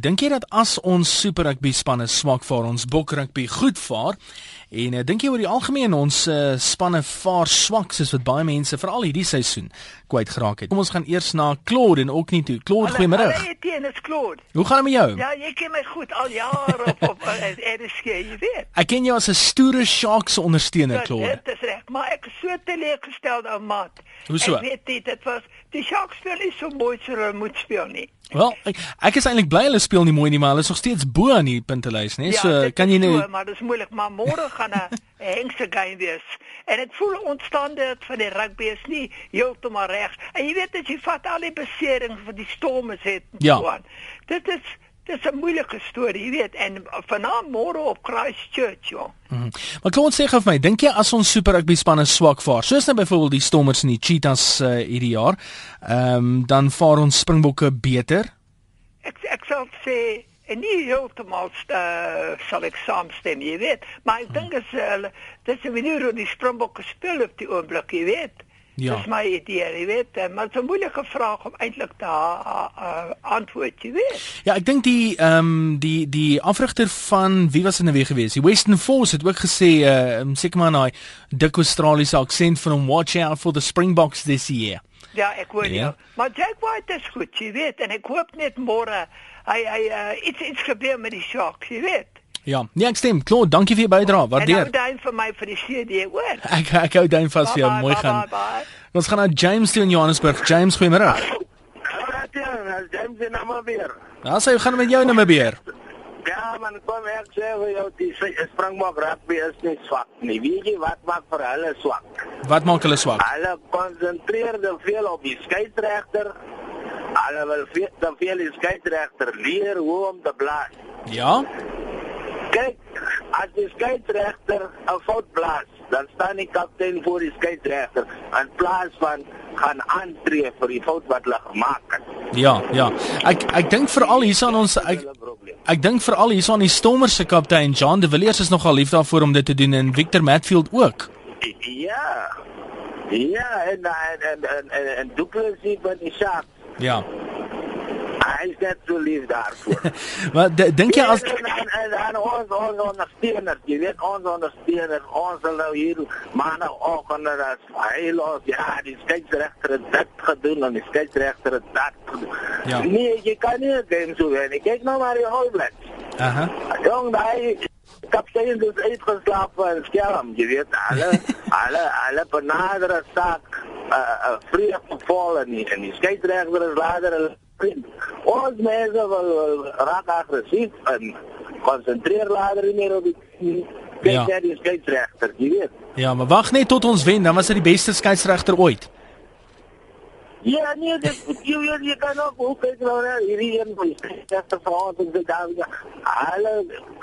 Dink jy dat as ons super rugby spanne swak vaar, ons bok rugby goed vaar? En uh, dink jy oor die algemeen ons uh, spanne vaar swak soos wat baie mense veral hierdie seisoen kwyt geraak het? Kom ons gaan eers na Claude en ook nie toe. Claude, goeiemôre. Hallo, Etienne, is Claude. Hoe gaan dit met jou? Ja, jy ken my goed al jare op op RSG, jy weet. Ek ken jou as 'n stoere Sharks ondersteuner, Claude. Dit is reg, maar ek is so teleurgestel ou maat. Hoe so? Ek weet dit, dit was die Sharks speel nie so mooi so hulle moet speel nie. Wel, ek, ek is eintlik bly hulle speel nie mooi nie, maar hulle is nog steeds bo aan die puntelys, né? Ja, So kan jy nou so, maar dit is moeilik, maar môre gaan 'n hengse game wees. En dit voel ontstande van die rugby is nie heeltemal reg. En jy weet as jy vat al die beserings wat die stormes het en Ja. so aan. Dit is dit is 'n moeilike storie, jy weet. En vanaand môre op Christchurch, joh. Mhm. Maar Claude sê gou vir my, dink jy as ons super rugby spanne swak vaar, soos nou byvoorbeeld die Stormers en die Cheetahs uh, hierdie jaar, ehm um, dan vaar ons Springbokke beter? Ek ek sal sê en nie heeltemal uh, sal ek saamstem, jy weet. Maar ek dink as hulle dis 'n manier hoe die Springbokke speel op die oomblik, jy weet. Ja. Dis my idee, jy weet. eh, Maar dit is 'n moeilike vraag om eintlik te ha- ha- antwoord, jy weet. Ja, ek dink die ehm um, die die afrigter van wie was dit nou weer geweest? Die Western Force het ook gesê uh um, seker maar daai dik Australiese aksent van hom watch out for the Springboks this year. Ja, ek hoor Ja. jou. Maar Jack White is goed, jy weet. En ek hoop net môre hy hy uh, iets iets gebeur met die Sharks, jy weet. Ja, nee, ek stem. Claude, dankie vir jou bydrae. En Waardeer. nou duim vir my vir die CD, hoor. Ek ek hou duim vas vir jou. Bye, Mooi bye, gaan. bye, bye. Ons gaan na James toe in Johannesburg. James, goeiemôre. Ja, James en nou weer. Nou sê, hoe gaan met jou nou weer? Ja, man, kom ek sê vir jou die Springbok rugby is nie swak nie. Weet jy wat maak vir hulle swak? Wat maak hulle swak? Hulle konsentreer te veel op die skeieregter. Hulle wil veel te veel die skeieregter leer hoe om te blaas. Ja? Kyk, as die skeieregter 'n fout blaas, dan staan die kaptein voor die skeieregter in plaas van gaan aantree vir die fout wat hulle gemaak het. Ja, ja. Ek ek dink veral hier aan ons ek ek dink veral hier aan die Stormers se kaptein John de Villiers is nogal lief daarvoor om dit te doen en Victor Matfield ook. Ja. Ja, en en en en, en, en Duplessis van die Sharks. Ja. Hy is net so lief daarvoor. Maar dink jy as en, en, en, en ons ons ondersteuners, jy weet ons ondersteuners, ons sal nou hier maandagoggend as hy los, ja, die skeieregter het dit gedoen en die skeieregter het dat gedoen. Ja. Nee, jy kan nie dit so wen. Kyk nou maar die All Blacks. Aha. Jong, daai kaptein is uitgeslaap van skelm, jy weet, alle alle alle benadere saak 'n uh, 'n uh, vrye geval en die, en die skeieregter is later vriend. Ons mense wil, wil raak aggressief en konsentreer later nie meer op die kyk Ja. net die skeieregter, jy weet. Ja, maar wag net tot ons wen, dan was dit die beste skeieregter ooit. Ja, nee, dit jy jy, jy kan ook hoe kyk nou na hierdie een van die skeieregter van ons in Suid-Afrika. Hulle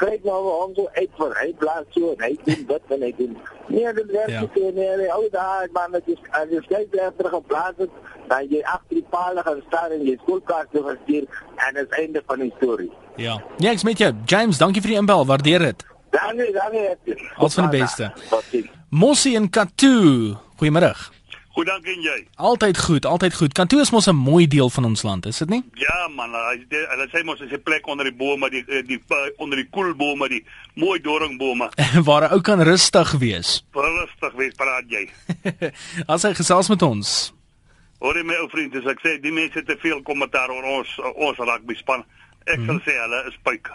kyk nou om so uit vir hy plaas so en hy doen dit en hy doen. Nee, dit werk Ja. nie so nie. Nee, ou daar man, dit is as jy skeieregter geplaas het, dan jy agter die paal gaan staan en jy skoolkaart toe gestuur en dit is einde van die storie. Ja. Ja, ek's met jou. James, dankie vir die inbel. Waardeer dit. Dankie, dankie. Alles van die beste. Mossie en Katu. Goeiemôre. Goed dankie en jy. Altyd goed, altyd goed. Katu is mos 'n mooi deel van ons land, is dit nie? Ja man, hulle sê mos as 'n plek onder die bome, die die, die uh, onder die koelbome, die mooi doringbome. Waar 'n ou kan rustig wees. Rustig wees, praat jy. As hy gesels met ons. Hoor my ou vriend, as ek sê die mense te veel kommentaar oor ons ons rugby span. Ek sal sê hulle is puik.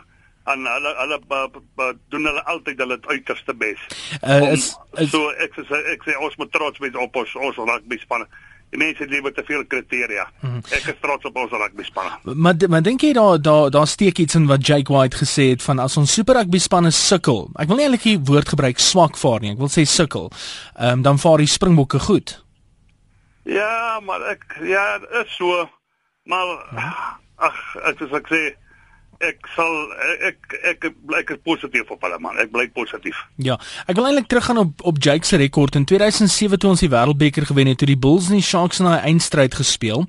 En hulle hulle uh, uh, doen hulle altyd hulle uiterste bes. Uh, Om- is, is so ek sê ek sê ons moet trots wees op ons ons rugby span. Die mense lewe te veel kriteria. Ek is trots op ons rugby span. maar maar dink jy daar daar daar steek iets in wat Jake White gesê het van as ons super rugby spanne sukkel. Ek wil nie eintlik die woord gebruik swak vaar nie. Ek wil sê sukkel. Ehm um, dan vaar die Springbokke goed. Ja, maar ek ja, is so. Maar ag, ek soos ek sê, ek sal ek ek bly ek is positief op hulle man. Ek bly positief. Ja, ek wil eintlik teruggaan op op Jake se rekord in 2007 toe ons die Wêreldbeker gewen het, toe die Bulls en die Sharks in 'n eindstryd gespeel.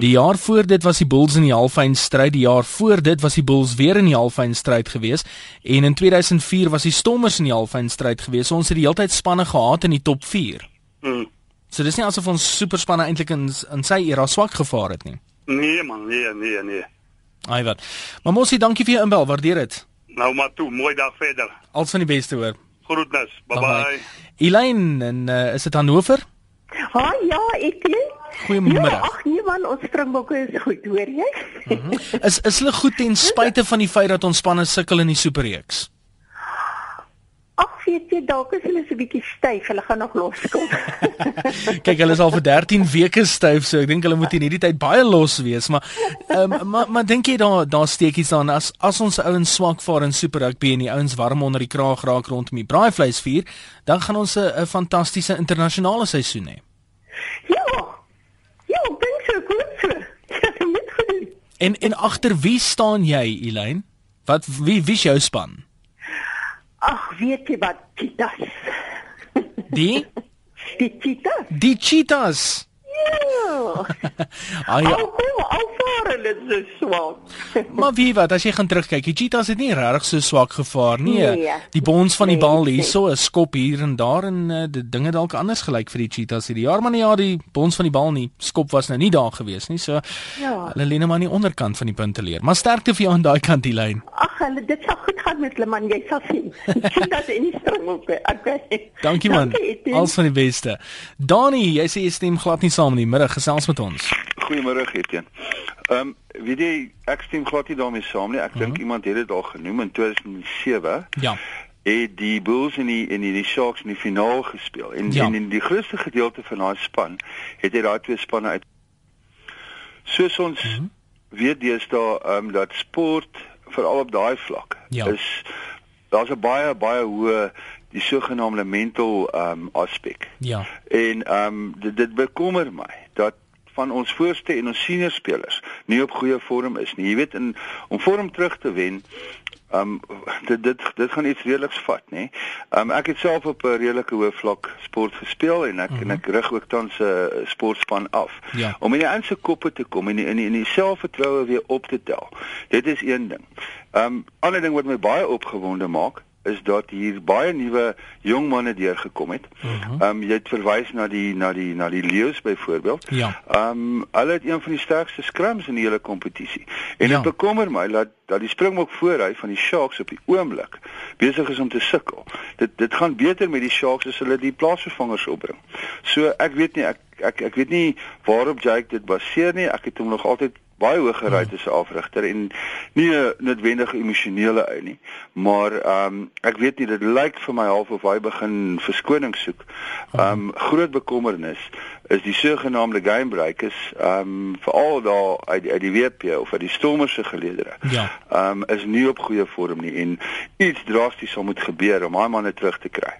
Die jaar voor dit was die Bulls in die halfeindstryd, die jaar voor dit was die Bulls weer in die halfeindstryd gewees en in 2004 was die Stormers in die halfeindstryd gewees. So ons het die heeltyd spanne gehad in die top 4. Mm. So dis nie asof ons superspanne eintlik in in sy era swak gevaar het nie. Nee man, nee, nee, nee. Ai wat. Maar mosie, dankie vir jou inbel, waardeer dit. Nou maar toe, mooi dag verder. Alles van die beste hoor. Groetnis. Bye bye. Elaine, en uh, is dit Hannover? Ha ja, ek lê. Goeiemôre. Ja, ag nee man, ons springbokke is goed, hoor jy? Mm -hmm. Is is hulle goed ten spyte van die feit dat ons spanne sukkel in die superreeks? Ag, weet jy, dalk is hulle so bietjie styf, hulle gaan nog loskom. Kyk, hulle is al vir 13 weke styf, so ek dink hulle moet in hierdie tyd baie los wees, maar um, maar maar dink jy daar daar steekies aan as as ons ouens swak vaar in super rugby en die ouens warm onder die kraag raak rondom die braaivleisvuur, dan gaan ons 'n fantastiese internasionale seisoen hê. Ja. Ja, ek dink so goed so. Ja. En en agter wie staan jy, Elaine? Wat wie wie is jou span? Ag, weet jy wat, cheetahs. Die Die cheetahs. die cheetahs. Ja. Ah ja, Al kom al vaar hulle so swak. maar wie wat as jy gaan terugkyk, die cheetahs het nie regtig so swak gevaar nie. Nee. Die bons van die Nee, bal nee. hierso, 'n skop hier en daar en uh, die dinge dalk anders gelyk vir die cheetahs hierdie jaar, maar nee ja, die bons van die bal nie, skop was nou nie daar gewees nie. So Ja. hulle lê net maar aan die onderkant van die punte leer. Maar sterkte vir jou aan daai kant die lyn. Ag, hulle dit sal goed gaan met hulle man, jy sal sien. Cheetahs en die springbokke. Okay. Dankie man. Dankie. Alles van die beste. Dani, jy sê jy stem glad nie saam in die middag gesels met ons. Goeiemôre Etienne. Ehm um, weet jy ek stem glad nie daarmee saam nie. Ek Mhm. dink iemand het dit al genoem in 2007 Ja. het die Bulls en die en die, die Sharks in die finaal gespeel. En Ja. en in die grootste gedeelte van daai span het hy daai twee spanne uit Soos ons mm Mhm. -hmm. weet deesdae ehm um, dat sport veral op daai vlak Ja. is daar's 'n baie baie hoë die sogenaamde mental ehm um, aspek. Ja. En ehm um, dit, dit bekommer my dat van ons voorste en ons senior spelers nie op goeie vorm is nie. Jy weet in om vorm terug te wen, ehm um, dit dit dit gaan iets redelike vat, nê. Ehm um, ek het self op 'n redelike hoë vlak sport gespeel en ek mm -hmm. en ek rig ook tans 'n uh, sportspan af. Ja. Om in die se koppe te kom en in in, in die selfvertroue weer op te tel. Dit is een ding. Ehm um, ander ding wat my baie opgewonde maak is dat hier baie nuwe jong manne deurgekom het. Ehm um, jy het verwys na die na die na die leeu's byvoorbeeld. Ja. Ehm um, hulle het een van die sterkste scrums in die hele kompetisie. En Ja. dit bekommer my dat dat die springbok voorhy van die Sharks op die oomblik besig is om te sukkel. Dit dit gaan beter met die Sharks as hulle die plaasvervangers opbring. So ek weet nie ek ek ek weet nie waarop Jake dit baseer nie. Ek het hom nog altyd baie hoog gery as 'n afrigter en nie 'n noodwendige emosionele ou nie. Maar ehm um, ek weet nie dit lyk vir my half of hy begin verskoning soek. Ehm um, groot bekommernis is die sogenaamde gamebreakers ehm um, veral daar uit uit die WP of uit die Stormers se geleedere. Ja. Ehm um, is nie op goeie vorm nie en iets drasties sal moet gebeur om daai manne terug te kry.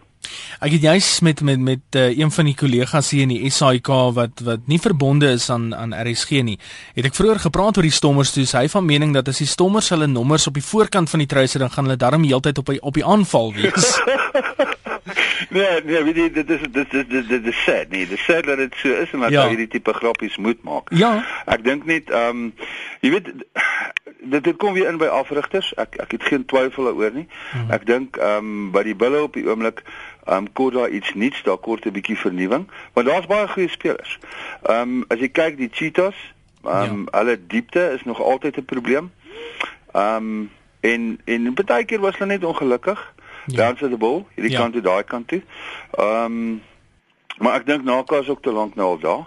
Ek het juis met met met uh, een van die kollegas hier in die SAIK wat wat nie verbonde is aan aan RSG nie. Het ek vroeër gepraat oor die stommers toe, hy van mening dat as die stommers hulle nommers op die voorkant van die truise dan gaan hulle darm heeltyd op die, op die aanval wees. Nee, nee, weet jy, dit is dit is dit dit is sad, nee, dit is sad dat dit so is en dat Ja. ja. hierdie tipe grappies moet maak. Ja. Ek dink net ehm um, jy weet dit dit kom weer in by afrigters. Ek ek het geen twyfel daaroor nie. Mhm. Ek dink ehm um, by die bulle op die oomblik ehm um, kort daar iets nuuts, daar kort 'n bietjie vernuwing, want daar's baie goeie spelers. Ehm um, as jy kyk die Cheetahs, ehm um, Ja. hulle diepte is nog altyd 'n probleem. Ehm um, en en baie keer was hulle net ongelukkig. Ja. Ja. Dan se die bal, hierdie Ja. kant toe, daai kant toe. Ehm um, maar ek dink Naka is ook te lank nou al daar.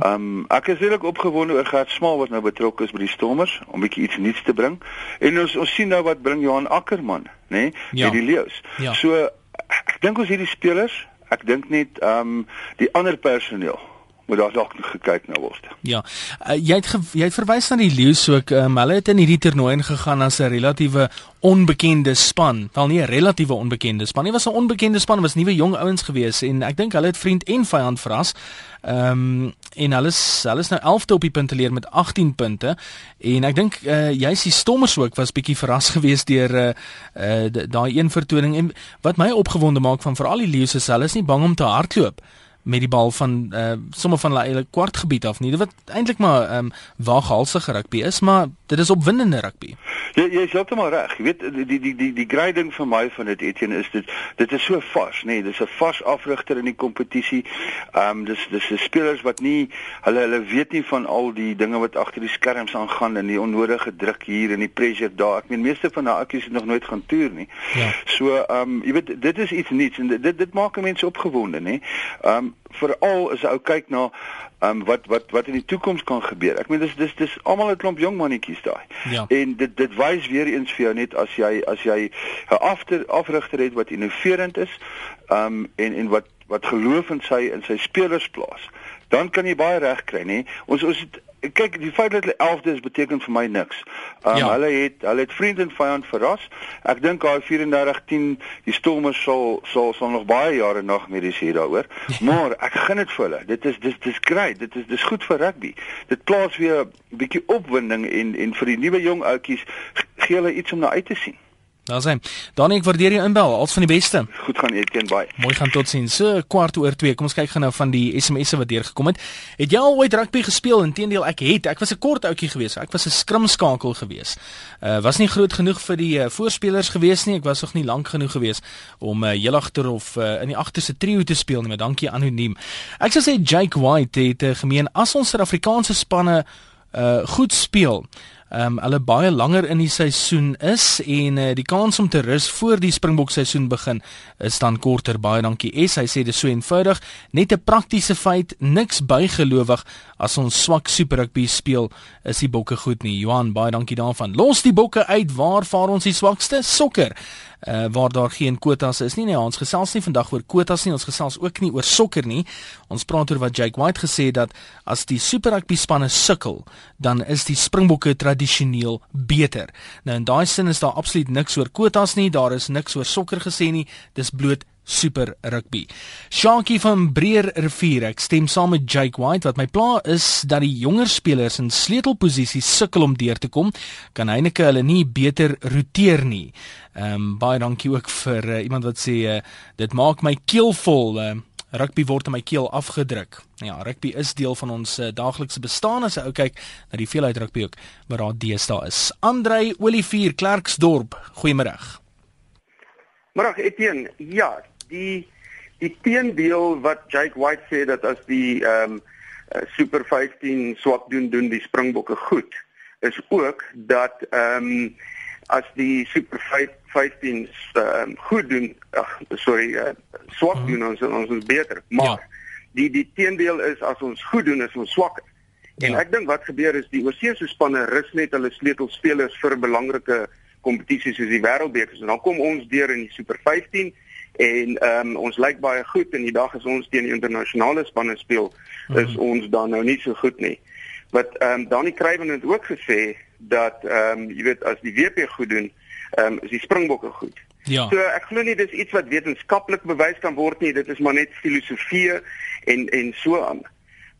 Ehm um, ek is redelik opgewonde oor Gert Smal wat nou betrokke is by die Stormers om bietjie iets nuuts te bring. En ons ons sien nou wat bring Johan Ackerman, nê, nee, Ja. met die Leeu's. Ja. So ek dink ons hierdie spelers, ek dink net ehm um, die ander personeel moet daar dalk gekyk na word. Ja. Uh, jy het jy het verwys na die Lions ook. Um, hulle het in hierdie toernooi ingegaan as 'n relatiewe onbekende span. Wel nie 'n relatiewe onbekende span nie, was 'n onbekende span, was nuwe jong ouens gewees en ek dink hulle het vriend en vyand verras. Ehm um, en hulle hulle is nou 11de op die punteleer met 18 punte en ek dink uh, juist die Stommers ook was bietjie verras geweest deur uh, uh, daai een vertoning en wat my opgewonde maak van veral die Lions is hulle is nie bang om te hardloop met die bal van uh somme van hulle kwartgebied af nie. Dit wat eintlik maar ehm um, waaghalsige rugby is, maar dit is opwindende rugby. Jy is heeltemal reg. Jy weet die die die die grading vir my van dit Etienne is dit dit is so vars, nê. Nee, dis 'n vars afrigter in die kompetisie. Ehm um, dis dis die spelers wat nie hulle hulle weet nie van al die dinge wat agter die skerms aangaan en die onnodige druk hier en die pressure daar. Ek meen meeste van daai akkies het nog nooit gaan toer nie. Ja. So ehm um, jy weet dit is iets nuuts en dit dit maak mense opgewonde, nê. Ehm um, veral as ou kyk na um, wat wat wat in die toekoms kan gebeur. Ek meen dis dis dis almal 'n klomp jong mannetjies daai. Ja. En dit dit wys weer eens vir jou net as jy as jy 'n after afrigter het wat innoverend is, um en en wat wat geloof in sy in sy spelers plaas, dan kan jy baie reg kry, nê. Ons ons het kyk die feit dat hulle 11de is beteken vir my niks. Um, ja. hulle het hulle het vriend en vyand verras. Ek dink daai 34-10 die Stormers sal sal sal nog baie jare nog medies hier daaroor. maar ek gun dit vir hulle. Dit is dis dis great. Dit is dis goed vir rugby. Dit plaas weer 'n bietjie opwinding en en vir die nuwe jong ouetjies gee hulle iets om na uit te sien. Daar sien. Dan ek waardeer jou inbel. Als van die beste. Goed gaan Etienne baie. Mooi gaan totsiens. So kwart oor 2. Kom ons kyk gou nou van die SMS'e wat deurgekom het. Het jy al ooit rugby gespeel? Inteendeel, ek het. Ek was 'n kort ouetjie geweest. Ek was 'n skrimskakel geweest. Uh was nie groot genoeg vir die uh, voorspelers geweest nie. Ek was nog nie lank genoeg geweest om uh, heel agter of uh, in die agterste trio te speel nie, maar dankie anoniem. Ek sou sê Jake White het uh, gemeen as ons Suid-Afrikaanse spanne uh goed speel ehm um, hulle baie langer in die seisoen is en uh, die kans om te rus voor die Springbok seisoen begin is dan korter. Baie dankie. S, hy sê dit so eenvoudig, net 'n praktiese feit, niks bygelowig as ons swak super rugby speel, is die bokke goed nie. Johan, baie dankie daarvan. Los die bokke uit, waar vaar ons die swakste? Sokker uh, waar daar geen kwotas is nie. Nee, ons gesels nie vandag oor kwotas nie. Ons gesels ook nie oor sokker nie. Ons praat oor wat Jake White gesê het dat as die Super Rugby spanne sukkel, dan is die Springbokke tradisioneel beter. Nou in daai sin is daar absoluut niks oor kwotas nie. Daar is niks oor sokker gesê nie. Dis bloot super rugby. Shanky van Breer Rivier, ek stem saam met Jake White wat my pla is dat die jonger spelers in sleutelposisies sukkel om deur te kom, kan Heineke hulle nie beter roteer nie. Ehm um, baie dankie ook vir uh, iemand wat sê uh, dit maak my keel vol. Uh, rugby word in my keel afgedruk. Ja, rugby is deel van ons uh, daaglikse bestaan as jy ou kyk na die veelheid rugby ook wat daar deesdae is. Andrei Olivier Klerksdorp, goeiemôre. Môre Etienne, ja, die die teendeel wat Jake White sê dat as die ehm um, Super 15 swak doen doen die Springbokke goed is ook dat ehm um, as die Super 15 ehm um, goed doen ag sorry uh, swak mhm. doen ons ons is beter maar ja. die die teendeel is as ons goed doen is ons swakker en ja. ek dink wat gebeur is die oorsese spanne rus net hulle sleutelspelers vir belangrike kompetisies soos die wêreldbeker en dan kom ons deur in die Super 15 en ehm um, ons lyk baie goed en die dag as ons teen die internasionale spanne speel is mm. ons dan nou nie so goed nie. Wat ehm um, Dani Kruiven het ook gesê dat ehm um, jy weet as die WP goed doen, ehm um, is die Springbokke goed. Ja. So ek glo nie dis iets wat wetenskaplik bewys kan word nie, dit is maar net filosofie en en so aan.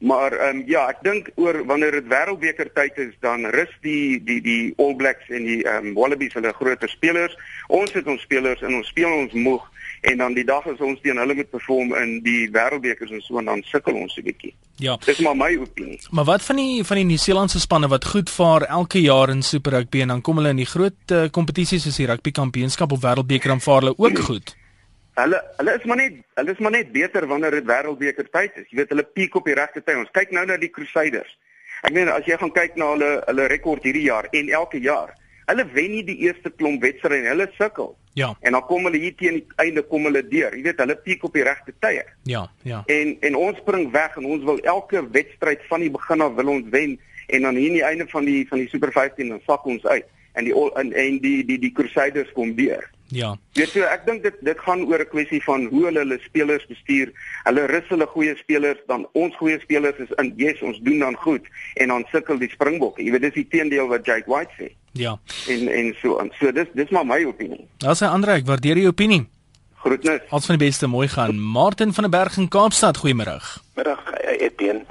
Maar ehm um, ja, ek dink oor wanneer dit wêreldbeker tyd is, dan rus die die die All Blacks en die ehm um, Wallabies hulle groter spelers. Ons het ons spelers en ons speel ons moeg en dan die dag as ons teen hulle moet perform in die wêreldbekers en so en dan sukkel ons 'n bietjie. Ja. Dis maar my opinie. Maar wat van die van die Nieu-Seelandse spanne wat goed vaar elke jaar in Super Rugby en dan kom hulle in die groot uh, kompetisies soos die Rugby Kampioenskap of Wêreldbeker en vaar hulle ook goed? Hulle hulle is maar net hulle is maar net beter wanneer dit Wêreldbeker tyd is. Jy weet hulle piek op die regte tyd. Ons kyk nou na die Crusaders. Ek meen as jy gaan kyk na hulle hulle rekord hierdie jaar en elke jaar Hulle wen nie die eerste klomp wedstryde nie. Hulle sukkel. Ja. En dan kom hulle hier teen die einde kom hulle deur. Jy weet, hulle piek op die regte tye. Ja, ja. En en ons spring weg en ons wil elke wedstryd van die begin af wil ons wen en dan hier aan die einde van die van die Super 15 dan sak ons uit en die en, en die die die Crusaders kom deur. Ja. Weet jy, ek dink dit dit gaan oor 'n kwessie van hoe hulle hulle spelers bestuur. Hulle rus hulle goeie spelers, dan ons goeie spelers is in, yes, ons doen dan goed en dan sukkel die Springbokke. Jy weet, dis die teendeel wat Jake White sê. Ja. En en so aan. So dis dis maar my opinie. Daar's 'n ander ek waardeer jou opinie. Groetnis. Als van die beste mooi gaan. Martin van der Berg in Kaapstad, goeiemôre. Middag Etienne.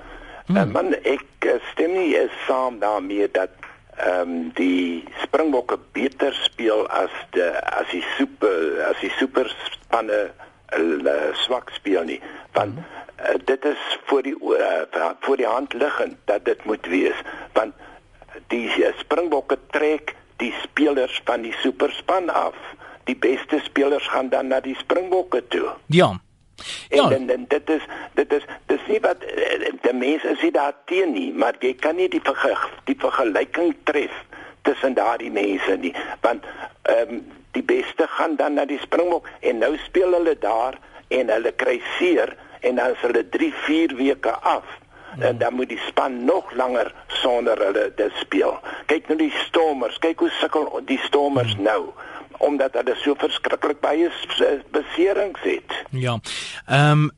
Hmm. Uh, man ek eh, stem nie is saam daarmee dat ehm um, die Springbokke beter speel as die as die super as die super spanne uh, swak speel nie. Want uh, dit is voor die uh, voor die hand liggend dat dit moet wees want die uh, Springbokke trek die spelers van die superspan af. Die beste spelers gaan dan na die Springbokke toe. Ja. Ja, en, en, en dit is dit is dis nie wat die mense sê daar teen nie, maar jy kan nie die verge, die vergelyking tref tussen daardie mense nie, want ehm um, die beste gaan dan na die Springbok en nou speel hulle daar en hulle kry seer en dan is hulle 3, 4 weke af. Hmm. En dan moet die span nog langer sonder hulle dit speel. Kyk nou die Stormers, kyk hoe sukkel die Stormers hmm. nou omdat hulle so verskriklik baie beserings het. Ja. Ehm um,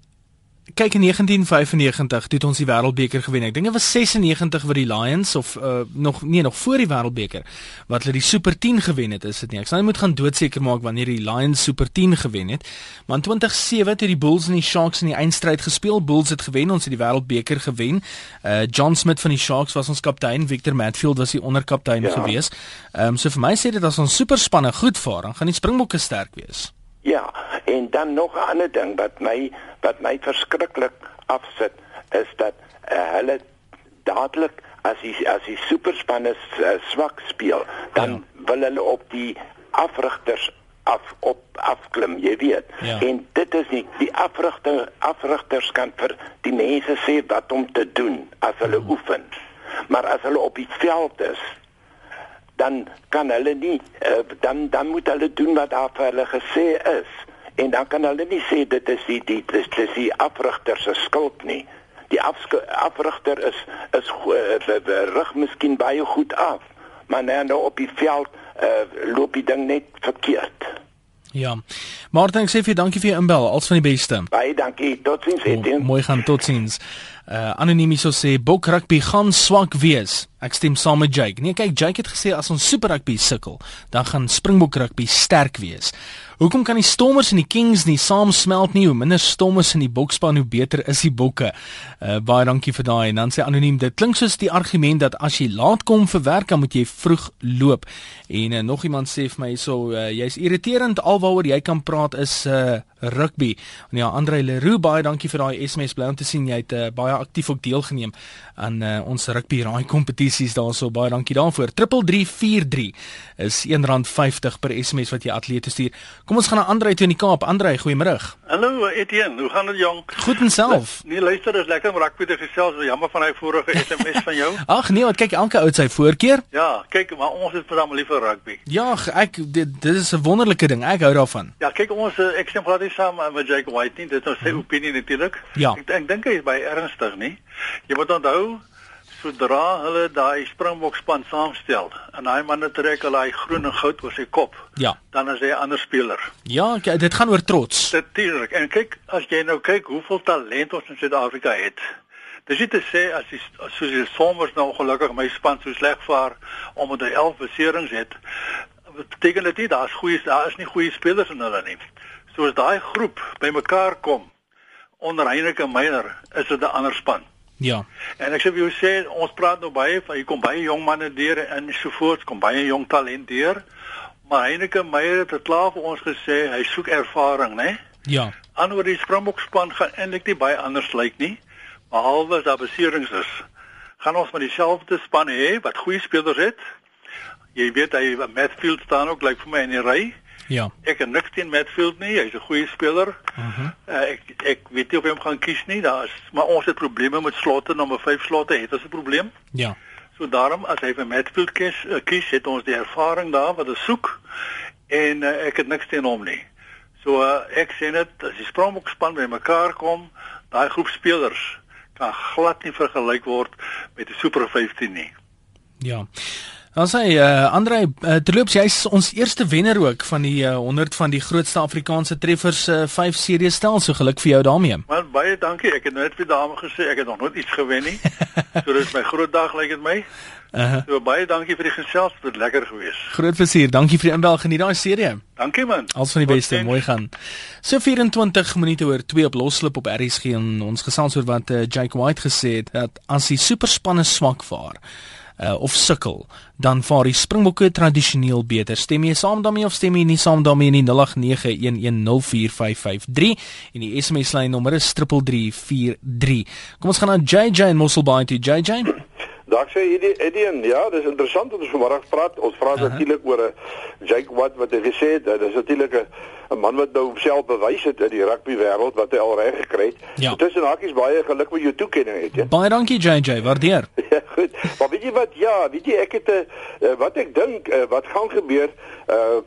kyk in 1995 toe het ons die wêreldbeker gewen. Ek dink dit was 96 wat die Lions of uh, nog nee, nog voor die wêreldbeker wat hulle die Super 10 gewen het, is dit nie. Ek sal net moet gaan doodseker maak wanneer die Lions Super 10 gewen het. Maar in 2007 het die Bulls en die Sharks in die eindstryd gespeel. Bulls het gewen, ons het die wêreldbeker gewen. Uh John Smith van die Sharks was ons kaptein, Victor Matfield was die onderkaptein ja. gewees. Ehm um, so vir my sê dit as ons superspanne goed vaar, dan gaan die Springbokke sterk wees. Ja, en dan nog 'n ander ding wat my wat my verskriklik afsit is dat uh, hulle dadelik as die as die superspanne uh, swak speel, dan ja. wil hulle op die afrigters af op afklim, jy weet. Ja. En dit is nie die afrigter afrigters kan vir die mense sê wat om te doen as hulle hmm. oefen. Maar as hulle op die veld is, dan kan hulle nie uh, dan dan moet hulle doen wat daar vir hulle gesê is en dan kan hulle nie sê dit is die die dis, dis die afrigter se skuld nie die afrigter is is uh, rig miskien baie goed af maar nou op die veld uh, loop die ding net verkeerd Ja. Martin, ek sê vir dankie vir jou inbel. Als van die beste. Baie dankie. Totsiens. Oh, mooi gaan totsiens. Uh anoniem so sê Bok rugby gaan swak wees. Ek stem saam met Jake. Nee, kyk, Jake het gesê as ons super rugby sukkel, dan gaan Springbok rugby sterk wees. Hoekom kan die Stormers en die Kings nie saam smelt nie? Hoe minder Stormers in die bokspan, hoe beter is die bokke. Uh baie dankie vir daai. En dan sê anoniem, dit klink soos die argument dat as jy laat kom vir werk, dan moet jy vroeg loop. En uh, nog iemand sê vir my hierso, uh, jy's irriterend alwaaroor jy kan praat is uh rugby. En ja, Andre Leroux, baie dankie vir daai SMS. Bly om te sien jy het uh, baie aktief ook deelgeneem aan uh, ons rugby raai kompetisies daarso. Baie dankie daarvoor. 3343 is R1.50 per SMS wat jy atlete stuur. Kom ons gaan na Andrei toe in die Kaap. Andrei, goeiemôre. Hallo Etienne, hoe gaan dit jong? Goed en self. Nee, luister, dis lekker om rugby te gesels. Jammer van hy vorige SMS van jou. Ag nee, wat kyk elke oud sy voorkeur? Ja, kyk, maar ons is veral lief vir rugby. Ja, ek dit, dit is 'n wonderlike ding. Ek hou daarvan. Ja, kyk ons eh, ek stem glad nie saam met Jake White nie. Dit is nou sy hmm. opinie natuurlik. Ja. Ek, ek dink hy is baie ernstig, nie? Jy moet onthou sodra hulle daai Springbokspan saamstel en daai manne trek hulle daai groen en goud oor sy kop. Ja. Dan is hy 'n ander speler. Ja, dit gaan oor trots. Natuurlik. En kyk, as jy nou kyk hoeveel talent ons in Suid-Afrika het. Dis nie te sê as die soos die Sommers nou ongelukkig my span so sleg vaar omdat hy 11 beserings het. Beteken dit nie daar's goeie daar is nie goeie spelers in hulle nie. Soos daai groep bymekaar kom onder Heinrich Meyer, is dit 'n ander span. Ja. En ek sê vir jou sê ons praat nou baie van hier kom baie jong manne deur en so voort, kom baie jong talent deur. Maar Heineke Meyer het klaar vir ons gesê hy soek ervaring, né? Ja. Anders die Springbok span gaan eintlik nie baie anders lyk nie. Behalwe as daar beserings is. Gaan ons met dieselfde span hê wat goeie spelers het. Jy weet hy Matfield staan ook lyk like vir my in die ry. Ja. Ek het niks teen Matfield nie. Hy's 'n goeie speler. Mhm. Uh -huh. uh, ek ek weet nie of hy hom gaan kies nie. Daar is maar ons het probleme met slotte nommer 5 slotte het ons 'n probleem. Ja. So daarom as hy vir Matfield kies, uh, kies het ons die ervaring daar wat ons soek en uh, ek het niks teen hom nie. So uh, ek sê net as die Springbok span bymekaar kom, daai groep spelers kan glad nie vergelyk word met die Super 15 nie. Ja. Dan sê uh, Andre uh, terloops jy's ons eerste wenner ook van die uh, 100 van die grootste Afrikaanse treffers uh, 5 series stel so geluk vir jou daarmee. Maar baie dankie. Ek het net vir dame gesê ek het nog nooit iets gewen nie. so dis my groot dag lyk dit my. Uh -huh. So baie dankie vir die gesels, dit lekker gewees. Groot plesier. Dankie vir die inbel. Geniet daai serie. Dankie man. Als van die beste, Tot mooi gaan. So 24 minute oor 2 op loslip op RSG en ons gesels oor wat uh, Jake White gesê het dat as die superspanne swak vaar uh, of sukkel, dan vaar die Springbokke tradisioneel beter. Stem jy saam daarmee of stem jy nie saam daarmee nie? 0891104553 en die SMS lyn nommer is 3343. Kom ons gaan na JJ in Mosselbaai toe. JJ. Dag sê Eddie, Eddie, ja, dis interessant om vanmôre praat. Ons praat uh -huh. natuurlik oor 'n eh, Jake Watt wat hy gesê het, dit is natuurlik 'n 'n man wat nou homself bewys het in die rugby wêreld wat hy al reg gekry het. Ja. Tussen hakies baie geluk met jou toekenning het, jy. Baie dankie JJ, waardeer. ja, goed. Maar weet jy wat? Ja, weet jy ek het 'n uh, eh, wat ek dink uh, wat gaan gebeur uh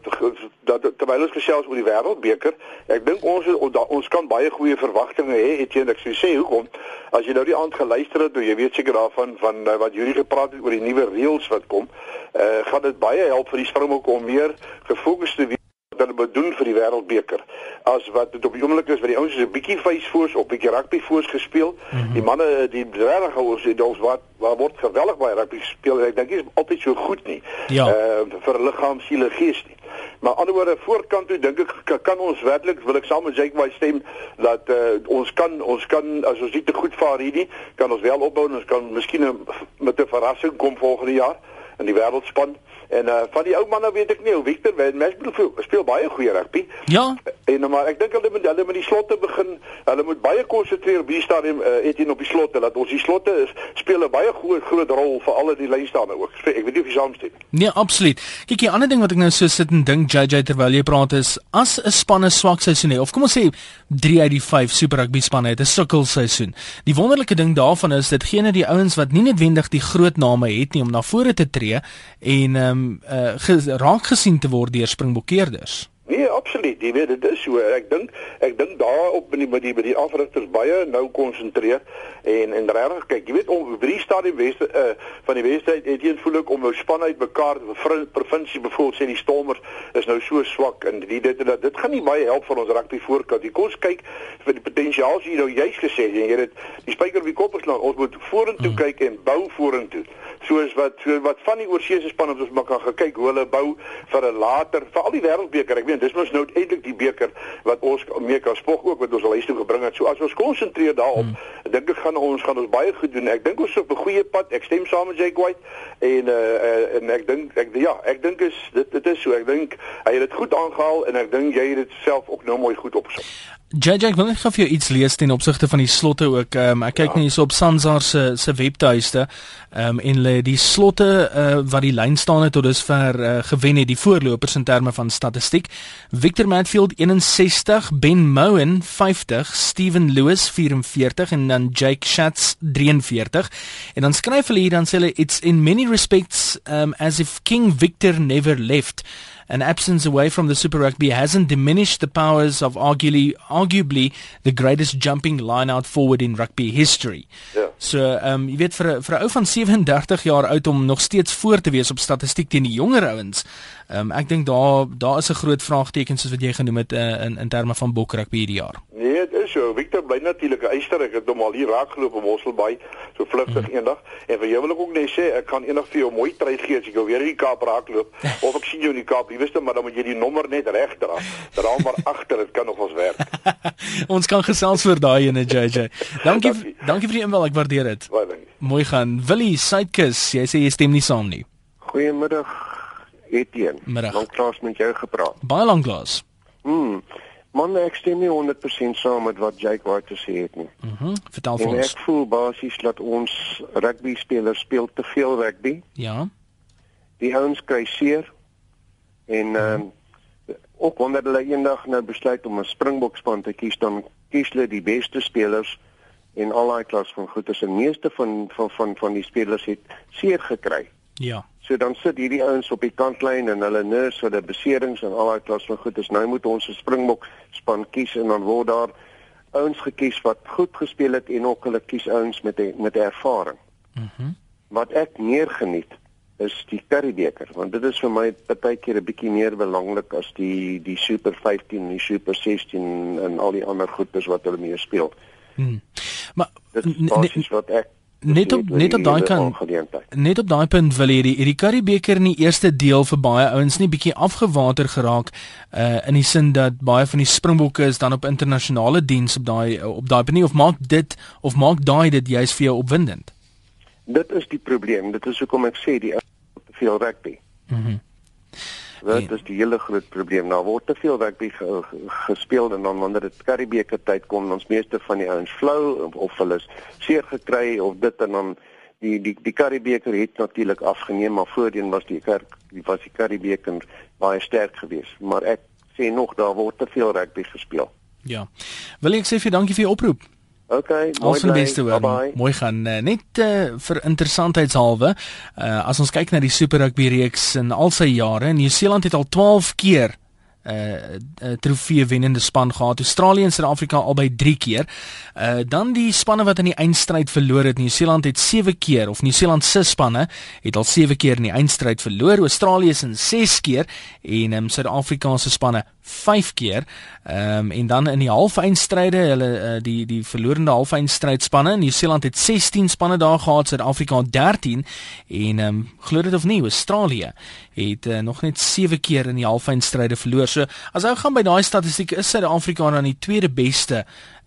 dat terwyl ons gesels oor die wêreldbeker, ek dink ons ons kan baie goeie verwagtinge hê, en ek sou sê hoekom? As jy nou die aand geluister het, jy weet seker daarvan van uh, wat Julie gepraat het oor die nuwe reëls wat kom, uh gaan dit baie help vir die Springbokke om meer gefokus te wees wat hulle bedoel vir die wêreldbeker as wat dit op die oomblik is wat die ouens is 'n bietjie face foos op bietjie rugby foos gespeel. Mm -hmm. Die manne die regtig ouens het ons wat waar word geweldig baie rugby gespeel. Ek dink dit is altyd so goed nie. Ja. Uh vir liggaam, siel en gees nie. Maar anderswoorde voorkant toe dink ek kan ons werklik wil ek saam met Jake my stem dat uh, ons kan ons kan as ons nie te goed vaar hierdie kan ons wel opbou en ons kan miskien met 'n verrassing kom volgende jaar in die wêreldspan. En uh van die ou manne weet ek nie, Victor Westbrook speel, speel baie goeie rugby. Ja. En uh, maar ek dink hulle moet hulle met die slotte begin. Hulle moet baie konsentreer op die stadium uh, Etienne op die slotte dat ons die slotte is speel 'n baie groot groot rol vir al die lynstaande ook. Ek weet nie of jy saamstem. Nee, absoluut. Kyk, die ander ding wat ek nou so sit en dink JJ terwyl jy praat is as 'n span 'n swak seisoen het of kom ons sê 3 uit die 5 super rugby spanne het 'n sukkel seisoen. Die wonderlike ding daarvan is dit gee net die ouens wat nie noodwendig die groot name het nie om na vore te tree en ehm um, uh, raak gesien te word deur springbokkeerders. Nee, absoluut. Jy weet dit is so. Ek dink ek dink daarop met die met die by die afrigters baie nou konsentreer en en regtig kyk, jy weet om drie stadium weste uh, van die wesheid het een voel ek om nou span uit mekaar provinsie byvoorbeeld sê die stormers is nou so swak en die dit dat dit gaan nie baie help vir ons rugby voorkant. Die kos kyk vir die potensiaal sien nou juist gesê en jy het die spyker op die kop geslaan. Ons moet vorentoe hmm. kyk en bou vorentoe soos wat so wat van die oorseese spanne ons mekaar gekyk hoe hulle bou vir 'n later vir al die wêreldbeker. Ek weet dis mos nou eintlik die beker wat ons mee kan spog ook wat ons al huis toe gebring het. So as ons konsentreer daarop, hmm. dink ek gaan ons gaan ons baie goed doen. Ek dink ons is op 'n goeie pad. Ek stem saam met Jake White en uh, en ek dink ek ja, ek dink is dit dit is so. Ek dink hy het dit goed aangehaal en ek dink jy het dit self ook nou mooi goed opgesom. JJ, ek wil net gou vir jou iets lees ten opsigte van die slotte ook. Um, ek kyk ja. net hier so op Sansar se se webtuiste. Ehm um, en lê die slotte uh, wat die lyn staan het tot dusver uh, gewen het die voorlopers in terme van statistiek. Victor Matfield 61, Ben Moen 50, Steven Lewis 44 en dan Jake Schatz 43. En dan skryf hulle hier dan sê hulle it's in many respects um, as if King Victor never left. An absence away from the Super Rugby hasn't diminished the powers of arguably, arguably the greatest jumping line out forward in rugby history. Ja. So, ehm um, jy weet vir vir 'n ou van 37 jaar oud om nog steeds voor te wees op statistiek teen die jonger ouens. Ehm um, ek dink daar daar is 'n groot vraagteken soos wat jy genoem het uh, in in terme van bokrugby hierdie jaar. Nee, dit is so. Victor bly natuurlik 'n eister. Ek het hom al hier raakgeloop op Mosselbaai so vlugtig mm. eendag. En vir jou wil ek ook net sê ek kan eendag vir jou mooi tyd gee as ek jou weer in die Kaap raakloop of ek sien jou in die Kaap. Jy weet maar dan moet jy die nommer net reg dra. Dra maar agter, dit kan nog ons werk. ons kan gesels vir daai ene JJ. Dankie dankie, dankie vir die inbel. Ek waardeer dit. Baie dankie. Mooi gaan. Willie Suidkus, jy sê jy stem nie saam nie. Goeiemiddag. Etienne. Lank klas met jou gepraat. Baie lank klas. Mm. Man, ek stem nie 100% saam met wat Jake White gesê het nie. Mhm. Mm Vertel vir ons. Ek voel basies dat ons rugby spelers speel te veel rugby. Ja. Die ouens kry seer en ehm mm um, ook wanneer hulle eendag nou besluit om 'n Springbokspan te kies, dan kies hulle die beste spelers en al daai klas van goeters en meeste van van van van die spelers het seer gekry. Ja. So dan sit hierdie ouens op die kantlyn en hulle nurse die beserings en al daai klas van goed. Dis nou moet ons 'n springbok span kies en dan word daar ouens gekies wat goed gespeel het en ook hulle kies ouens met die, met ervaring. Mhm. Mm wat ek meer geniet is die Currybeker want dit is vir my partykeer 'n bietjie meer belangrik as die die Super 15 en die Super 16 en al die ander goeders wat hulle mee speel. Mhm. Maar dit is wat ek net op net op daai kan net op daai punt wil hierdie hierdie Currybeker in die eerste deel vir baie ouens nie bietjie afgewater geraak uh in die sin dat baie van die Springbokke is dan op internasionale diens op daai op daai punt of maak dit of maak daai dit juist vir jou opwindend Dit is die probleem. Dit is hoekom ek sê die veel rugby. Mhm. Mm Dit is die hele groot probleem. Daar word te veel rugby ge, ge, gespeel en dan wanneer dit Karibeker tyd kom, ons meeste van die ouens flou of, of hulle is seer gekry of dit en dan die die die Karibeker het natuurlik afgeneem, maar voorheen was die kerk die was die Karibeker baie sterk geweest. Maar ek sê nog daar word te veel rugby gespeel. Ja. Wil ek sê vir dankie vir die oproep. OK, mooi bly. beste hoor. Bye bye. Mooi gaan uh, net uh, vir interessantheidshalwe. Uh, as ons kyk na die Super Rugby reeks in al sy jare, Nieu-Seeland het al 12 keer 'n uh, trofee wennende span gehad. Australië en Suid-Afrika albei 3 keer. Uh dan die spanne wat in die eindstryd verloor het. Nieu-Seeland het 7 keer of Nieu-Seeland se spanne het al 7 keer in die eindstryd verloor. Australië is in 6 keer en um, Suid-Afrika se spanne 5 keer. Ehm um, en dan in die halfeindstryde, hulle uh, die die verlorende halfeindstrydspanne, Nieu-Seeland het 16 spanne daar gehad, Suid-Afrika 13 en ehm um, glo dit of nie, Australië het uh, nog net 7 keer in die halfeindstryde verloor. So as ou gaan by daai statistiek is Suid-Afrika dan die tweede beste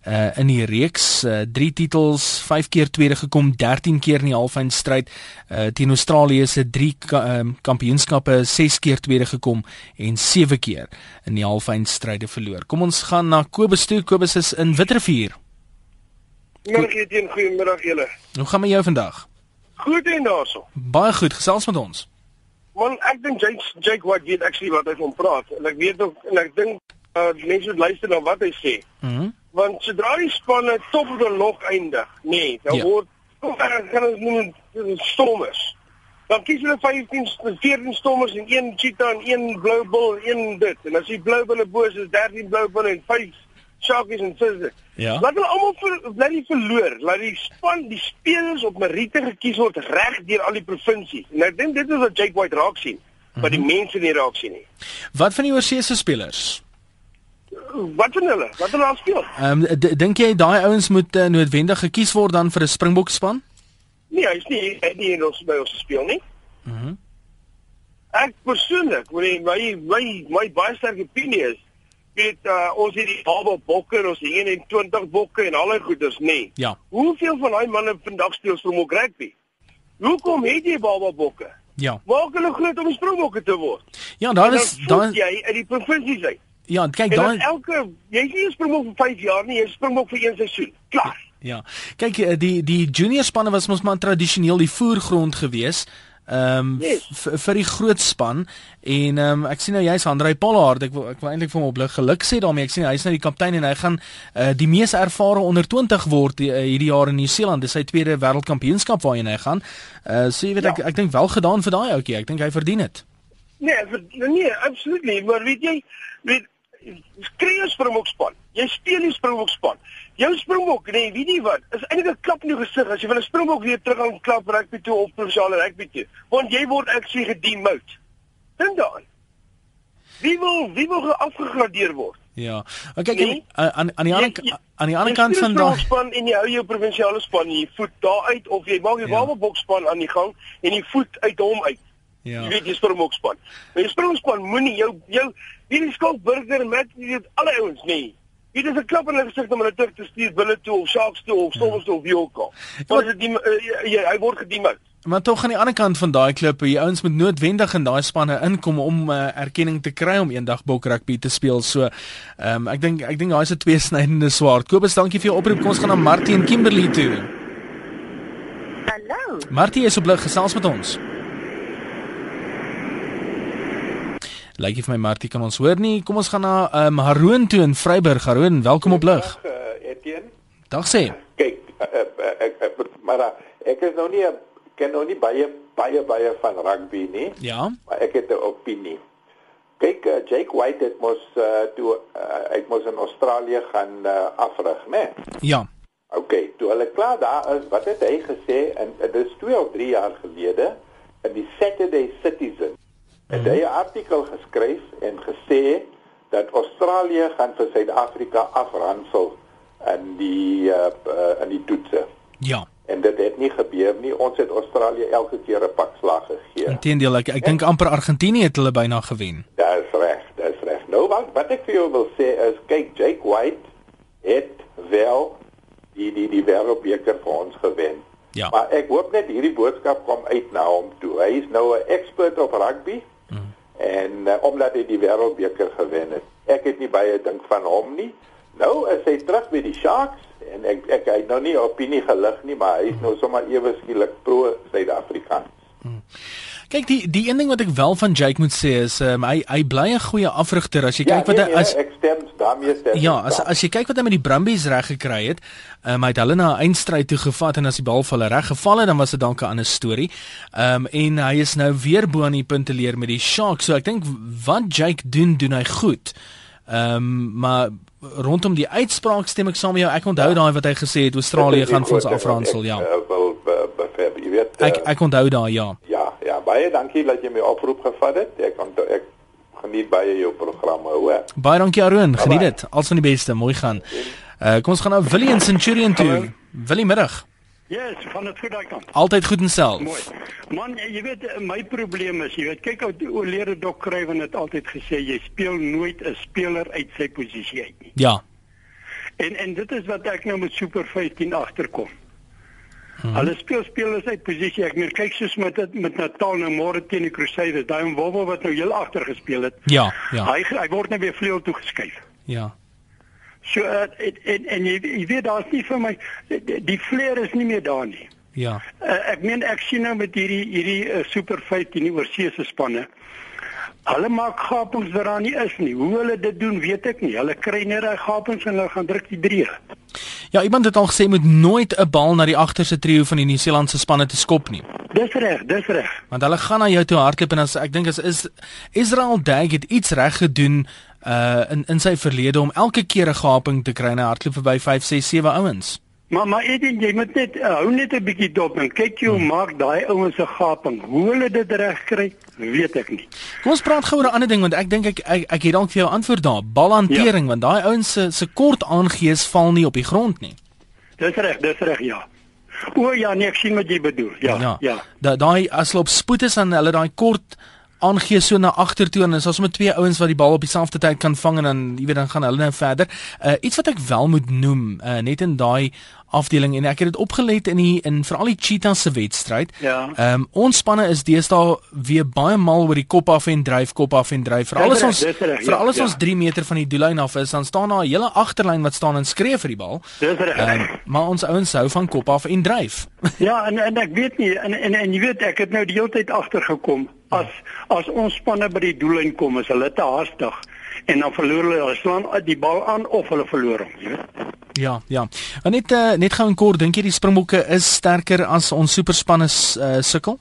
uh in die reeks uh, drie titels, 5 keer tweede gekom, 13 keer in die halfeindstryd. Uh teen Australië se drie ka um, kampioenskappe, 6 keer tweede gekom en 7 keer in die halfeindstryde verloor. Kom ons gaan na Kobus toe. Kobus is in Witrifuur. Middag Etienne, goeiemiddag julle. Hoe gaan met jou vandag? Goed en daarso. Baie goed, gesels met ons. Man, ek dink Jake Jake White weet actually wat hy van praat en ek weet ook en ek dink uh, mense moet luister na wat hy sê. Mhm. Mm Want sodra die spanne top op die log eindig, nee, dan Ja. word gaan ons noem dit stormers. Dan kies hulle 15 14 stormers en een cheetah en een blou bil en een dit. En as die blou bulle bo is, is 13 blou bulle en 5 sharkies en sis. Ja. Laat hulle almal ver, bly nie verloor. Laat die span, die spelers op meriete gekies word reg deur al die provinsies. En ek dink dit is wat Jake White raak sien, wat die mense nie raak sien nie. Wat van die oorseese spelers? Wat van hulle? Wat hulle al speel? Ehm um, dink jy daai ouens moet uh, noodwendig gekies word dan vir 'n Springbok span? Nee, hy's nie hy nie in ons by ons speel nie. Mhm. Mm Ek persoonlik, my my my, my baie sterk opinie is weet uh, ons het die Baba Bokke, ons het 21 bokke en al die goeders, nee. Ja. Hoeveel van daai manne vandag speel Springbok rugby? Hoekom het jy Baba Bokke? Ja. Maak hulle groot om Springbokke te word. Ja, daar En dan is daar jy uit die provinsies uit. Ja, kyk dan elke jy's nie 'n Springbok vir 5 jaar nie, jy's Springbok vir een seisoen. Klaar. Ja. Kyk eh, die die junior spanne was mos maar tradisioneel die voergrond gewees. Ehm um, Yes. vir die groot span en ehm um, ek sien nou jy's Andrei Pollard ek wil ek wil eintlik vir hom op lig geluk sê daarmee ek sien hy's nou die kaptein en hy gaan uh, die mees ervare onder 20 word uh, hierdie jaar in Nieu-Seeland dis sy tweede wêreldkampioenskap waarheen hy gaan. Uh so jy weet Ja. ek ek dink wel gedaan vir daai ouetjie ek dink hy verdien dit. Nee, vir, nee, absoluut nie, maar weet jy, weet kry 'n Springbokspan. Jy speel die Springbokspan. Jou Springbok, nee, weet jy wat? Is eintlik 'n klap in die gesig as jy van 'n Springbok weer terug aan klap rugby toe of provinsiale rugby toe, want jy word actually gedemote. Dink daaraan. Wie wil wie wil afgegradeer word? Ja. Maar kyk Nee. aan aan aan die ander aan die ander kant van daai span en jy hou jou provinsiale span, jy voet daar uit of jy maak die Ja. ja. bokspan aan die gang en jy voet uit hom uit. Ja. Jy weet jy springbokspan. Maar jy springbokspan moenie jou jou hierdie skalk burger met jy weet alle ouens nie. Dit is 'n klap in hulle gesig om hulle terug te stuur binne toe of Sharks toe of Stormers toe of wie ook al. Want dit die uh, jy, hy word gedemote. Maar tog aan die ander kant van daai klip, die ouens moet noodwendig in daai spanne inkom om uh, erkenning te kry om eendag bok rugby te speel. So, ehm um, ek dink ek dink daai is 'n tweesnydende swaard. Kobus, dankie vir jou oproep. Kom ons gaan na Martie en Kimberley toe. Hallo. Martie is op lig gesels met ons. Lyk jy vir my Martie kan ons hoor nie. Kom ons gaan na ehm um, Haroon toe in Vryburg. Haroon, welkom op lig. Dag uh, Etienne. Dag sê. Kyk, uh, uh, ek ek maar uh, ek is nou nie ken nou nie baie baie baie van rugby nie, Ja. maar ek het 'n opinie. Kyk, uh, Jake White het mos uh, toe uh, hy het mos in Australië gaan uh, afrig, né? Ja. OK, toe hulle klaar daar is, wat het hy gesê en dit is 2 of 3 jaar gelede in die Saturday Citizen. Het hy 'n artikel geskryf en gesê dat Australië gaan vir Suid-Afrika afransel in die uh, uh, in die toetse. Ja. En dit het nie gebeur nie. Ons het Australië elke keer 'n pak slag gegee. Inteendeel, ek ek dink amper Argentinië het hulle byna gewen. Dis reg, dis reg. Nou wat wat ek vir jou wil sê is kyk Jake White het wel die die die wêreldbeker vir ons gewen. Ja. Maar ek hoop net hierdie boodskap kom uit na hom toe. Hy is nou 'n expert op rugby. En uh, omdat hy die wêreldbeker gewen het. Ek het nie baie dink van hom nie. Nou is hy terug by die Sharks en ek ek hy het nou nie opinie gelig nie, maar hy is nou sommer ewe skielik pro Suid-Afrikaans. Kyk die die een ding wat ek wel van Jake moet sê is um, hy hy bly 'n goeie afrigter as jy Ja, kyk wat hy nee, nee, as ek stem daarmee stem. Ja, as as jy kyk wat hy met die Brumbies reg gekry het, um, hy het hulle na 'n eindstryd toe gevat en as die bal vir hulle reg geval het, dan was dit dalk 'n ander storie. Ehm um, en hy is nou weer bo aan die punte leer met die Sharks. So ek dink wat Jake doen, doen hy goed. Ehm um, maar rondom die uitspraak stem ek saam met jou. Ek onthou daai wat hy gesê het Australië gaan vir ons afransel, ja. Jy weet. Ek uh, ek onthou daai, ja. Ja, ja, baie dankie dat jy my oproep gevat het. Ek onthou ek geniet baie jou programme, hoor. Baie dankie Aroon, geniet dit. Als van die beste, mooi gaan. Uh kom ons gaan nou Willie in Centurion toe. Willie middag. Yes, van het goed daai kant. Altyd goed en self. Mooi. Man, jy weet my probleem is, jy weet, kyk ou oorlede Dok Kruiven het altyd gesê jy speel nooit 'n speler uit sy posisie uit nie. Ja. En en dit is wat ek nou met Super 15 agterkom. Hmm. Hulle speel spelers uit posisie. Ek meer kyk soos met dit met Natal nou môre teen die Crusaders, daai Wolwe wat nou heel agter gespeel het. Ja, ja. Hy hy word nou weer vleuel toe geskuif. Ja. So uh, en, en en jy, jy weet daar's nie vir my die, die flair is nie meer daar nie. Ja. Uh, ek meen ek sien nou met hierdie hierdie uh, Super 15 die oorseese spanne. Hulle maak gapings wat daar nie is nie. Hoe hulle dit doen, weet ek nie. Hulle kry net daai gapings en hulle gaan druk die drie. Ja, iemand het al gesê moet nooit 'n bal na die agterste trio van die Nieu-Seelandse spanne te skop nie. Dis reg, dis reg. Want hulle gaan na jou toe hardloop en as ek dink as is Israel Dag het iets reg gedoen uh in in sy verlede om elke keer 'n gaping te kry en hy hardloop verby 5, 6, 7 ouens. Maar maar Edin, jy moet net uh, hou net 'n bietjie dop en kyk hoe hmm. maak daai ouens se gaping. Hoe hulle dit reg kry, weet ek nie. Kom ons praat gou oor 'n ander ding want ek dink ek ek, ek het dalk vir jou antwoord daar. Balhantering ja. want daai ouens se se kort aangees val nie op die grond nie. Dis reg, dis reg, ja. O ja, nee, ek sien wat jy bedoel. Ja, ja. ja. Da, daai as hulle op spoed is dan hulle daai kort aangee so na agter toe en as ons met twee ouens wat die bal op dieselfde tyd kan vang en dan jy weet dan gaan hulle nou verder. Uh iets wat ek wel moet noem, uh net in daai afdeling en ek het dit opgelet in die in veral die Cheetahs se wedstryd. Ja. Ehm um, ons spanne is deesdae weer baie mal oor die kop af en dryf kop af en dryf. Veral as ons veral as ja, ons 3 meter van die doellyn af is, dan staan daar 'n hele agterlyn wat staan en skree vir die bal. Dis reg. Um, maar ons ouens hou van kop af en dryf. ja, en en ek weet nie en en en jy weet ek het nou die hele tyd agtergekom as as ons spanne by die doellyn kom is hulle te haastig en dan verloor hulle hulle slaan die bal aan of hulle verloor hom, jy weet. Ja, ja. En net uh, net gou en kort, dink jy die Springbokke is sterker as ons superspanne uh, sukkel?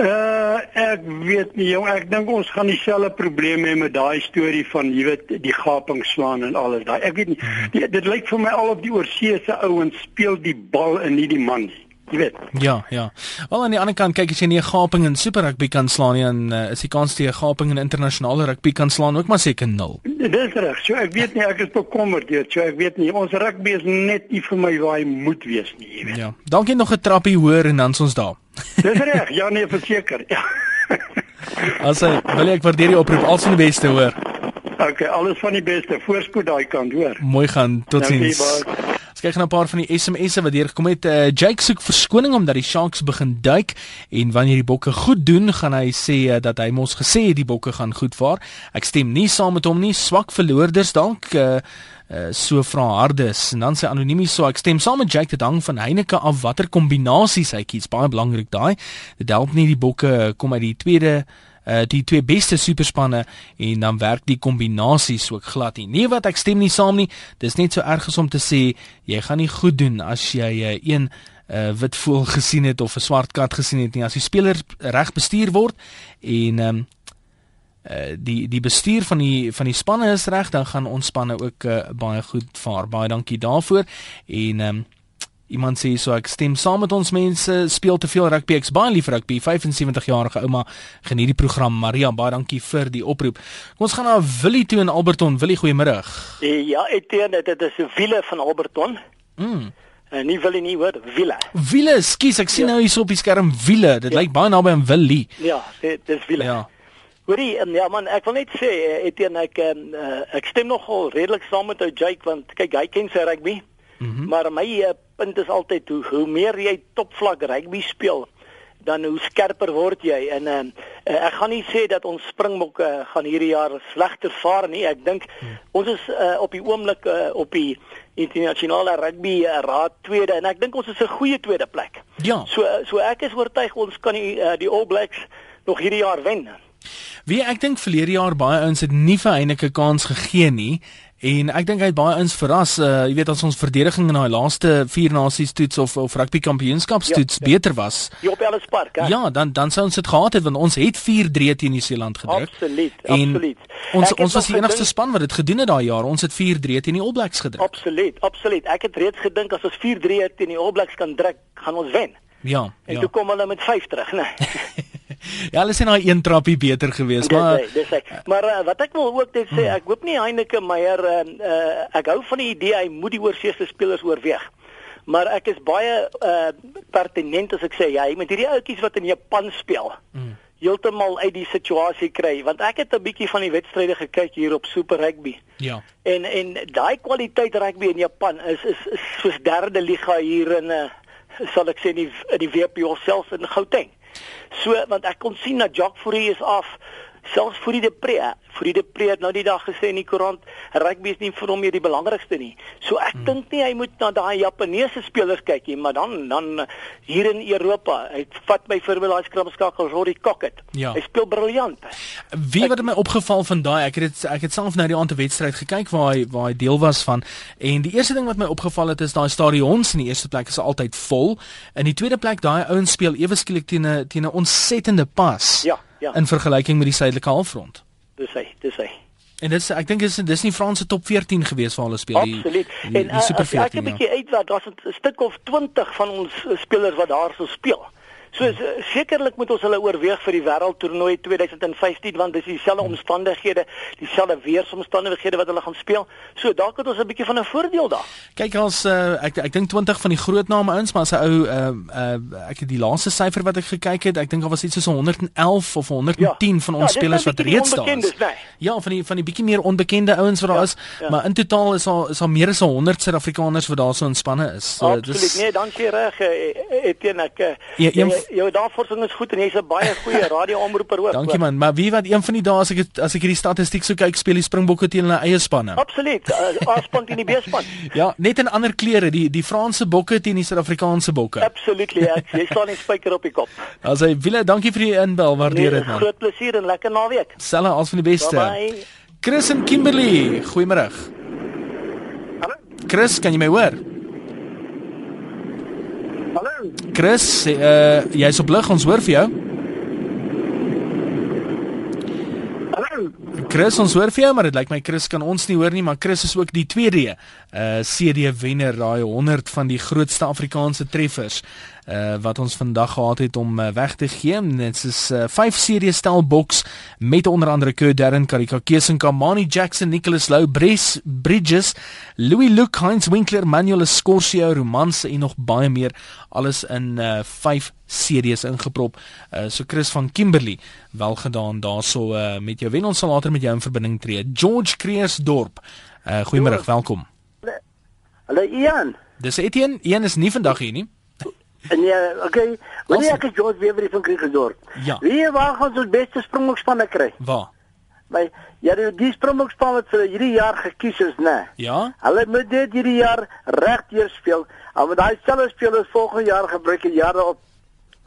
Uh ek weet nie jong, ek dink ons gaan dieselfde probleme hê met daai storie van jy weet die gaping slaan en alles daai. Ek weet nie. Die, dit lyk vir my al of die oorseese ouens speel die bal en nie die man nie. Jy weet. Ja, ja. Wel aan die ander kant kyk as jy nie 'n gaping in super rugby kan slaan nie, dan uh, is die kans dat jy 'n gaping in internasionale rugby kan slaan ook maar seker nul. Dis reg. So ek weet nie ek is bekommerd deur. So ek weet nie ons rugby is net nie vir my waar hy moet wees nie, jy weet. Ja. Dankie nog 'n trappie hoor en dan's ons daar. Dis reg. Ja nee, verseker. Ja. Also, wil ek waardeer die oproep. Alles van die beste, hoor. Okay, alles van die beste. Voorspoed daai kant, hoor. Mooi gaan. Totsiens. Ons kyk na 'n paar van die SMS'e wat deurgekom het. Uh, Jake soek verskoning omdat die Sharks begin duik en wanneer die bokke goed doen, gaan hy sê uh, dat hy mos gesê het die bokke gaan goed vaar. Ek stem nie saam met hom nie. Swak verloorders dalk. Uh, Uh, so vra Hardes en dan sê anoniemies so ek stem saam met Jake dit hang van Heineke af watter kombinasies hy kies baie belangrik daai dit help nie die bokke kom uit die tweede uh die twee beste superspanne en dan werk die kombinasies ook glad nie. Nee wat ek stem nie saam nie. Dis net so erg as om te sê jy gaan nie goed doen as jy uh, een uh wit voël gesien het of 'n swart kat gesien het nie. As die speler reg bestuur word en um uh die die bestuur van die van die spanne is reg dan gaan ons spanne ook uh, baie goed vaar. Baie dankie daarvoor. En um Iemand sê so ek stem saam met ons mense speel te veel rugby. Ek's baie lief vir rugby. 75 jarige ouma geniet die program. Maria baie dankie vir die oproep. Kom ons gaan na Willie toe in Alberton. Willie goeiemiddag Ja Etienne dit is wiele van Alberton. Mm. en nie Willie nie hoor wiele. Wiele skus ek sien ja. nou hier op die skerm wiele. Dit ja. lyk baie naby aan Willie. Ja dit dis wiele. Ja. Hoorie, ja man, ek wil net sê Etienne ek uh, ek stem nogal redelik saam met ou Jake want kyk hy ken sy rugby -hmm. maar my uh, punt is altyd hoe hoe meer jy topvlak rugby speel, dan hoe skerper word jy en uh, uh, ek gaan nie sê dat ons Springbokke uh, gaan hierdie jaar slegter vaar nie. Ek dink hmm. ons is uh, op die oomblik uh, op die internasionale rugby uh, raad tweede en ek dink ons is 'n goeie tweede plek. Ja. So so ek is oortuig ons kan die uh, die All Blacks nog hierdie jaar wen. Wie ek dink verlede jaar baie ouens het nie vir Heineke kans gegee nie En ek dink hy het baie ons verras. Uh jy weet as ons verdediging in daai laaste vier nasies toets of of rugby kampioenskapstoets ja, ja. beter was. Ja, op Ellis Park, hè. Ja, dan dan sou ons dit gehad het want ons het 4-3 teen Nieu-Seeland gedruk. Absoluut, absoluut. Ons ek ons was die enigste span wat dit gedoen het daai jaar. Ons het 4-3 teen die All Blacks gedruk. Absoluut, absoluut. Ek het reeds gedink as ons 4-3 teen die All Blacks kan druk, gaan ons wen. Ja, en ja. toe kom hulle met 5 terug, né? Nee. Ja, hulle sien daai een trappie beter geweest, maar dis dis ek. Maar uh, wat ek wil ook net sê, ek hoop nie Heineke Meyer uh, uh, ek hou van die idee hy moet die oorseese spelers oorweeg. Maar ek is baie uh, pertinent as ek sê hy met hierdie ouetjies wat in Japan speel. Mm. heeltemal uit die situasie kry want ek het 'n bietjie van die wedstryde gekyk hier op Super Rugby. Ja. En en daai kwaliteit rugby in Japan is is, is soos derde liga hier in 'n sal ek sê in die in die WP of selfs in Gauteng. So want ek kon sien dat Jacques Fourie is af selfs vir die Depre, vir die Depre het nou die dag gesê in die koerant rugby is nie vir hom meer die belangrikste nie. So ek hmm. dink nie hy moet na daai Japaneese spelers kyk nie, maar dan dan hier in Europa, hy vat my voorbeeld daai skrapskakel Rory Cockett. Ja. Hy speel briljant. Wie wat my opgeval van daai, ek het dit ek het self nou die ander wedstryd gekyk waar hy waar hy deel was van en die eerste ding wat my opgeval het is daai stadions in die eerste plek is altyd vol. In die tweede plek daai ouens speel ewe skielik teen 'n teen 'n ontsettende pas. Ja ja. in vergelyking met die suidelike halfrond. Dis hy, dis hy. En dit ek dink is dis nie Franse top 14 gewees waar hulle speel die Absoluut. Die, die, die en super 14. Ek het 'n bietjie uit wat daar's 'n stuk of 20 van ons spelers wat daar sou speel. So sekerlik moet ons hulle oorweeg vir die wêreldtoernooi 2015 want dis dieselfde omstandighede, dieselfde weeromstandighede wat hulle gaan speel. So dalk het ons 'n bietjie van 'n voordeel daar. Kyk as uh, ek ek dink 20 van die groot name ouens, maar as 'n ou uh, uh, ek het die laaste syfer wat ek gekyk het, ek dink daar was iets soos 111 of 110 ja. van ons ja, spelers wat reeds daar is. Nee. Ja, van die van die bietjie meer onbekende ouens wat daar ja, is, ja. maar in totaal is daar is daar meer as 100 Suid-Afrikaners wat daar so in spanne is. So, Absoluut. Dis... Nee, dankie reg. Etienne ek ja, een, jou navorsing is goed en jy's 'n baie goeie radioomroeper ook. Dankie man, maar wie wat een van die dae as ek as ek hierdie statistiek so kyk, speel die Springbokke teen hulle eie spanne. Absoluut. Uh, A-span teen die B-span. ja, net in ander kleure, die die Franse bokke teen die Suid-Afrikaanse bokke. Absolutely. Ja. Jy staan nie spyker op die kop. Also, Wille, dankie vir die inbel, waardeer nee, dit man. Groot plesier en lekker naweek. Selle als van die beste. Bye. -bye. Chris en Kimberley, goeiemôre. Hallo. Chris, kan jy my hoor? Chris, uh jy's op lig, ons hoor vir jou. Hallo. Chris, ons hoor vir jou, maar dit lyk my Chris kan ons nie hoor nie, maar Chris is ook die tweede uh CD wenner, daai 100 van die grootste Afrikaanse treffers uh wat ons vandag gehad het om uh, weg te gee. Dit is 'n uh, 5 serie stel boks met onder andere Kurt Darren, Karika Kesen, Kamani Jackson, Nicholas Lou, Bres Bridges, Louis Luke, Heinz Winkler, Manuel Escorcio, Romance en nog baie meer alles in uh 5 series ingeprop. Uh so Chris van Kimberley, wel gedaan daarso uh met jou wen ons sal later met jou in verbinding tree. George Kreersdorp. Uh goeiemôre, welkom. Hallo Ian. Dis Etienne. Ian is nie vandag hier nie. Nee, okay. Wanneer ek George Weber van Kriegedorp. Ja. Wie waar gaan ons beste springbokspanne kry? Waar? My ja, die, springbokspan wat vir hierdie jaar gekies is, né? Ja. Hulle moet dit hierdie jaar regdeur speel. Al met daai selfe spelers volgende jaar gebruik en jare op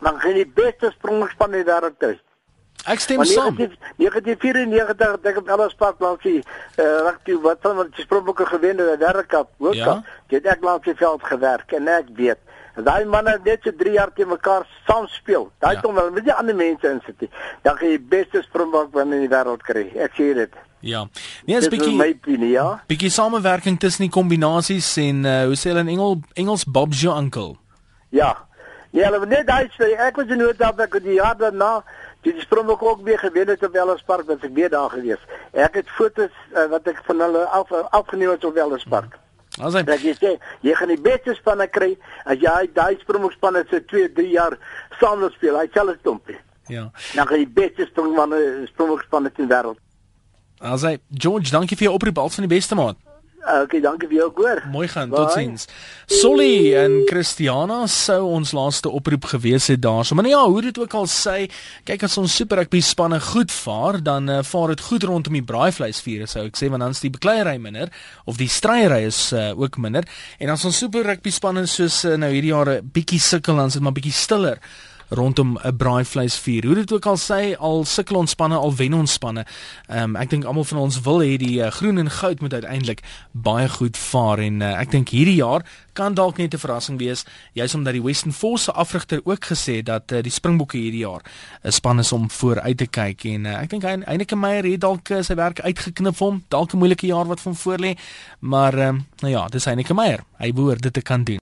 dan gaan die beste springbokspan in die wêreld kry. Ek stem saam. 1994 dink ek alles pak langs die uh, rugby wat van wat die Springbokke gewen het, die wêreldkap, hoofkap. Ja? Het ek langs die veld gewerk en ek weet Daai manne net so 3 jaar te mekaar saam speel. Daai ja. kom wel met die ander mense in sit. Dan gaan jy beste Springbok binne in die wêreld kry. Ek sê dit. Ja. Nee, is bietjie my opinie, ja. Bietjie samewerking tussen die kombinasies en uh, hoe sê hulle in Engel Engels Bob's your uncle. Ja. Ja, hulle net daai sê ek was in Noord-Kaap ek die jaar daarna die Springbok ook weer gewen het op Ellis Park, wat ek weer daar gewees. Ek het fotos uh, wat ek van hulle af afgeneem het op Ellis Park. Hmm. As hy dat jy sê jy gaan die beste spanne kry as jy daai Springbokspanne se 2, 3 jaar saam wil speel. Hy selfs stompie. Ja. Dan gaan die beste Springbokspanne Springbokspanne in die wêreld. As hy George, dankie vir jou oproep al van die beste maat. Okay, dankie vir jou hoor. Mooi gaan, totsiens. Solly en Christiana sou ons laaste oproep gewees het daarso. Maar nee, ja, hoe dit ook al sê, kyk as ons super rugby spanne goed vaar, dan uh, vaar dit goed rondom die braaivleisvuur, sou ek sê, want dan is die bekleierery minder of die stryery is uh, ook minder. En as ons super rugby spanne soos uh, nou hierdie jare bietjie sukkel, dan is dit maar bietjie stiller rondom 'n braaivleisvuur. Hoe dit ook al sê, al sukkel ons spanne, al wen ons spanne. Ehm um, ek dink almal van ons wil hê die uh, groen en goud moet uiteindelik baie goed vaar en uh, ek dink hierdie jaar kan dalk net 'n verrassing wees, juis omdat die Western Force afrigter ook gesê het dat uh, die Springbokke hierdie jaar 'n span is om vooruit te kyk en uh, ek dink Heineke Meyer het dalk uh, sy werk uitgeknip vir hom. Dalk 'n moeilike jaar wat van voor lê, maar uh, nou ja, dis Heineke Meyer. Hy behoort dit te kan doen.